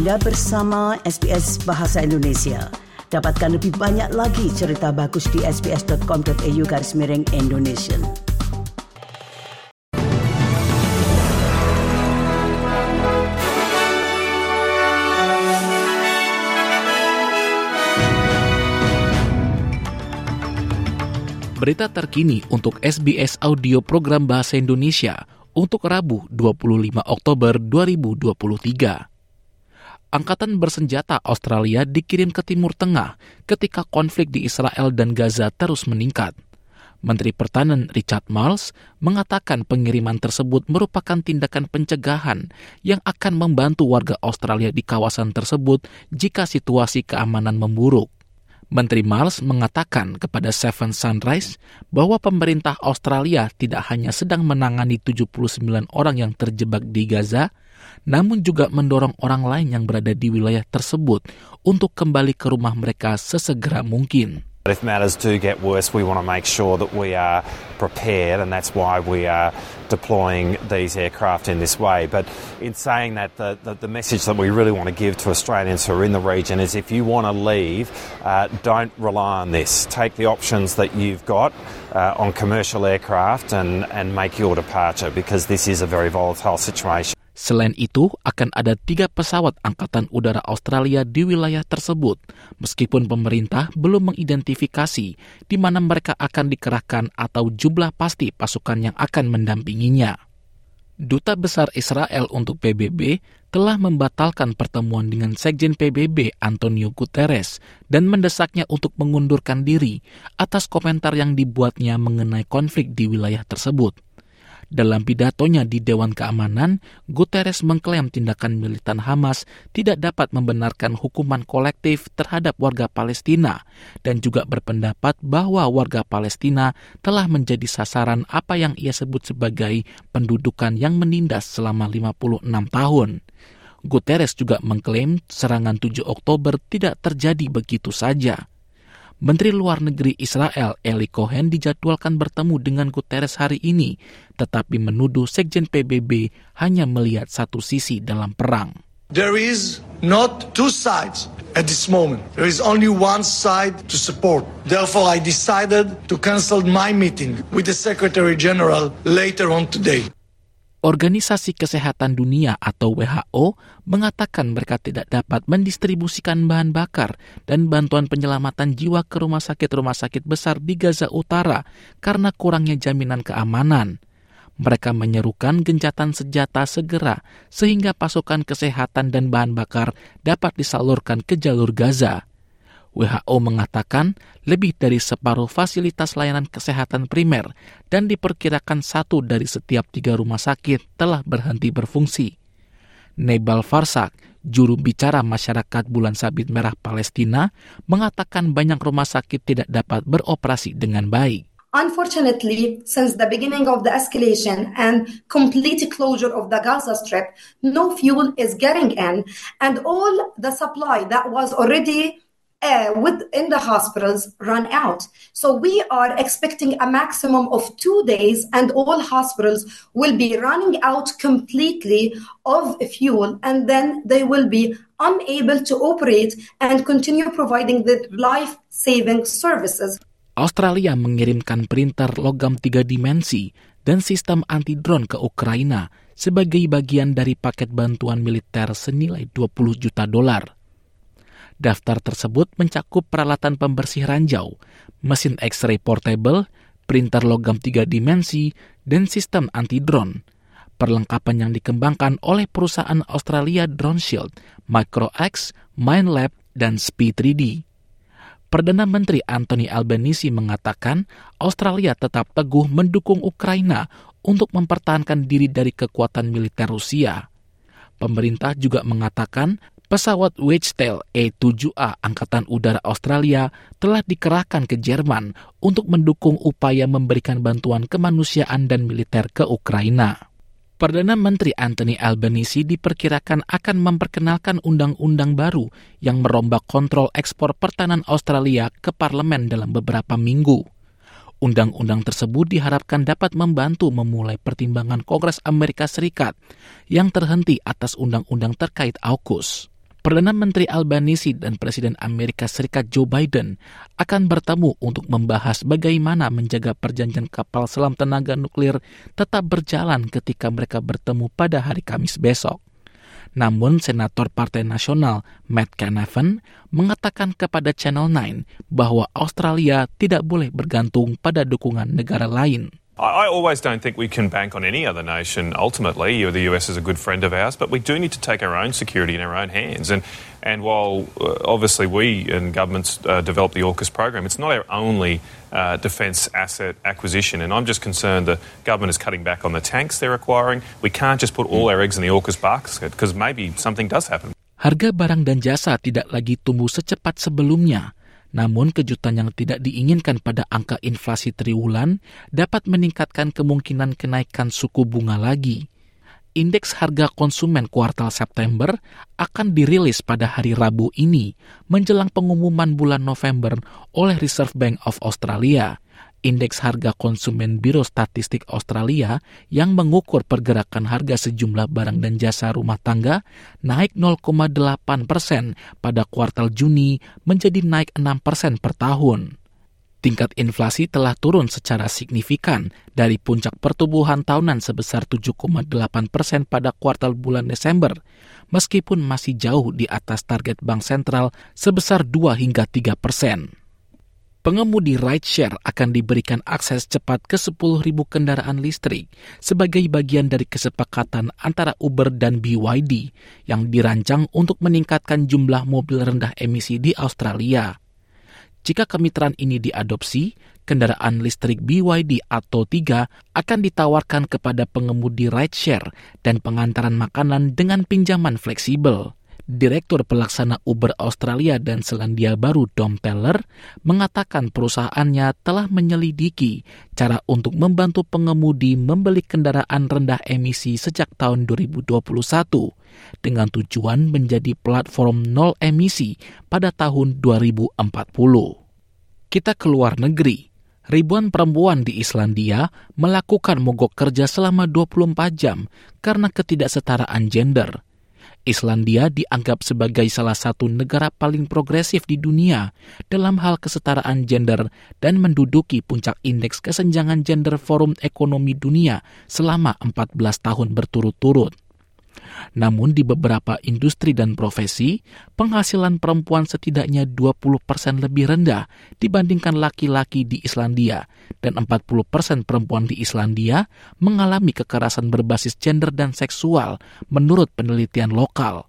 Anda bersama SBS Bahasa Indonesia. Dapatkan lebih banyak lagi cerita bagus di sbs.com.au garis miring Indonesia. Berita terkini untuk SBS Audio Program Bahasa Indonesia untuk Rabu 25 Oktober 2023. Angkatan bersenjata Australia dikirim ke Timur Tengah ketika konflik di Israel dan Gaza terus meningkat. Menteri Pertahanan Richard Marles mengatakan pengiriman tersebut merupakan tindakan pencegahan yang akan membantu warga Australia di kawasan tersebut jika situasi keamanan memburuk. Menteri Miles mengatakan kepada Seven Sunrise bahwa pemerintah Australia tidak hanya sedang menangani 79 orang yang terjebak di Gaza, namun juga mendorong orang lain yang berada di wilayah tersebut untuk kembali ke rumah mereka sesegera mungkin. If matters do get worse, we want to make sure that we are prepared, and that's why we are deploying these aircraft in this way. But in saying that, the, the, the message that we really want to give to Australians who are in the region is if you want to leave, uh, don't rely on this. Take the options that you've got uh, on commercial aircraft and, and make your departure because this is a very volatile situation. Selain itu, akan ada tiga pesawat Angkatan Udara Australia di wilayah tersebut, meskipun pemerintah belum mengidentifikasi di mana mereka akan dikerahkan atau jumlah pasti pasukan yang akan mendampinginya. Duta Besar Israel untuk PBB telah membatalkan pertemuan dengan Sekjen PBB Antonio Guterres dan mendesaknya untuk mengundurkan diri atas komentar yang dibuatnya mengenai konflik di wilayah tersebut. Dalam pidatonya di Dewan Keamanan, Guterres mengklaim tindakan militan Hamas tidak dapat membenarkan hukuman kolektif terhadap warga Palestina dan juga berpendapat bahwa warga Palestina telah menjadi sasaran apa yang ia sebut sebagai pendudukan yang menindas selama 56 tahun. Guterres juga mengklaim serangan 7 Oktober tidak terjadi begitu saja. Menteri Luar Negeri Israel Eli Cohen dijadwalkan bertemu dengan Guterres hari ini, tetapi menuduh Sekjen PBB hanya melihat satu sisi dalam perang. There is not two sides at this moment. There is only one side to support. Therefore, I decided to cancel my meeting with the Secretary General later on today. Organisasi Kesehatan Dunia atau WHO mengatakan mereka tidak dapat mendistribusikan bahan bakar dan bantuan penyelamatan jiwa ke rumah sakit-rumah sakit besar di Gaza Utara karena kurangnya jaminan keamanan. Mereka menyerukan gencatan senjata segera sehingga pasukan kesehatan dan bahan bakar dapat disalurkan ke jalur Gaza. WHO mengatakan lebih dari separuh fasilitas layanan kesehatan primer dan diperkirakan satu dari setiap tiga rumah sakit telah berhenti berfungsi. Nebal Farsak, juru bicara masyarakat Bulan Sabit Merah Palestina, mengatakan banyak rumah sakit tidak dapat beroperasi dengan baik. Unfortunately, since the beginning of the escalation and complete closure of the Gaza Strip, no fuel is getting in, and all the supply that was already uh, within the hospitals run out. So we are expecting a maximum of two days, and all hospitals will be running out completely of fuel, and then they will be unable to operate and continue providing the life saving services. Australia mengirimkan printer logam tiga dimensi dan sistem anti-drone ke Ukraina sebagai bagian dari paket bantuan militer senilai 20 juta dolar. Daftar tersebut mencakup peralatan pembersih ranjau, mesin X-ray portable, printer logam tiga dimensi, dan sistem anti-drone. Perlengkapan yang dikembangkan oleh perusahaan Australia Drone Shield, MicroX, MindLab, dan Speed 3D. Perdana Menteri Anthony Albanese mengatakan Australia tetap teguh mendukung Ukraina untuk mempertahankan diri dari kekuatan militer Rusia. Pemerintah juga mengatakan Pesawat Wedgetail E-7A Angkatan Udara Australia telah dikerahkan ke Jerman untuk mendukung upaya memberikan bantuan kemanusiaan dan militer ke Ukraina. Perdana Menteri Anthony Albanese diperkirakan akan memperkenalkan undang-undang baru yang merombak kontrol ekspor pertahanan Australia ke parlemen dalam beberapa minggu. Undang-undang tersebut diharapkan dapat membantu memulai pertimbangan Kongres Amerika Serikat yang terhenti atas undang-undang terkait AUKUS. Perdana Menteri Albanese dan Presiden Amerika Serikat Joe Biden akan bertemu untuk membahas bagaimana menjaga perjanjian kapal selam tenaga nuklir tetap berjalan ketika mereka bertemu pada hari Kamis besok. Namun Senator Partai Nasional Matt Canavan mengatakan kepada Channel 9 bahwa Australia tidak boleh bergantung pada dukungan negara lain. I always don't think we can bank on any other nation. Ultimately, the US is a good friend of ours, but we do need to take our own security in our own hands. And and while uh, obviously we and governments uh, develop the AUKUS program, it's not our only uh, defence asset acquisition. And I'm just concerned the government is cutting back on the tanks they're acquiring. We can't just put all our eggs in the AUKUS basket because maybe something does happen. Harga barang dan jasa tidak lagi tumbuh secepat sebelumnya. Namun kejutan yang tidak diinginkan pada angka inflasi triwulan dapat meningkatkan kemungkinan kenaikan suku bunga lagi. Indeks harga konsumen kuartal September akan dirilis pada hari Rabu ini menjelang pengumuman bulan November oleh Reserve Bank of Australia indeks harga konsumen Biro Statistik Australia yang mengukur pergerakan harga sejumlah barang dan jasa rumah tangga naik 0,8 persen pada kuartal Juni menjadi naik 6 persen per tahun. Tingkat inflasi telah turun secara signifikan dari puncak pertumbuhan tahunan sebesar 7,8 persen pada kuartal bulan Desember, meskipun masih jauh di atas target Bank Sentral sebesar 2 hingga 3 persen pengemudi rideshare akan diberikan akses cepat ke 10.000 kendaraan listrik sebagai bagian dari kesepakatan antara Uber dan BYD yang dirancang untuk meningkatkan jumlah mobil rendah emisi di Australia. Jika kemitraan ini diadopsi, kendaraan listrik BYD atau 3 akan ditawarkan kepada pengemudi rideshare dan pengantaran makanan dengan pinjaman fleksibel. Direktur Pelaksana Uber Australia dan Selandia Baru Dom Teller mengatakan perusahaannya telah menyelidiki cara untuk membantu pengemudi membeli kendaraan rendah emisi sejak tahun 2021 dengan tujuan menjadi platform nol emisi pada tahun 2040. Kita keluar negeri ribuan perempuan di Islandia melakukan mogok kerja selama 24 jam karena ketidaksetaraan gender. Islandia dianggap sebagai salah satu negara paling progresif di dunia dalam hal kesetaraan gender dan menduduki puncak indeks kesenjangan gender Forum Ekonomi Dunia selama 14 tahun berturut-turut. Namun di beberapa industri dan profesi, penghasilan perempuan setidaknya 20% lebih rendah dibandingkan laki-laki di Islandia dan 40% perempuan di Islandia mengalami kekerasan berbasis gender dan seksual menurut penelitian lokal.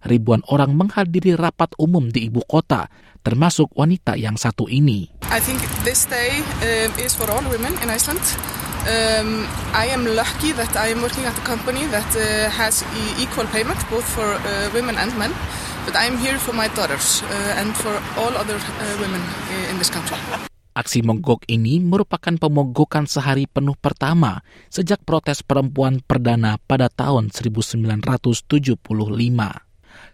Ribuan orang menghadiri rapat umum di ibu kota, termasuk wanita yang satu ini. I think this day um, is for all women in Iceland. Um, I am lucky that I am working at a company that uh, has e equal payment both for uh, women and men. But I am here for my daughters uh, and for all other uh, women in this country. Aksi mogok ini merupakan pemogokan sehari penuh pertama sejak protes perempuan perdana pada tahun 1975.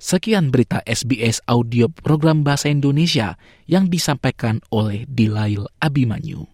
Sekian berita SBS audio program Bahasa Indonesia yang disampaikan oleh Dilail Abimanyu.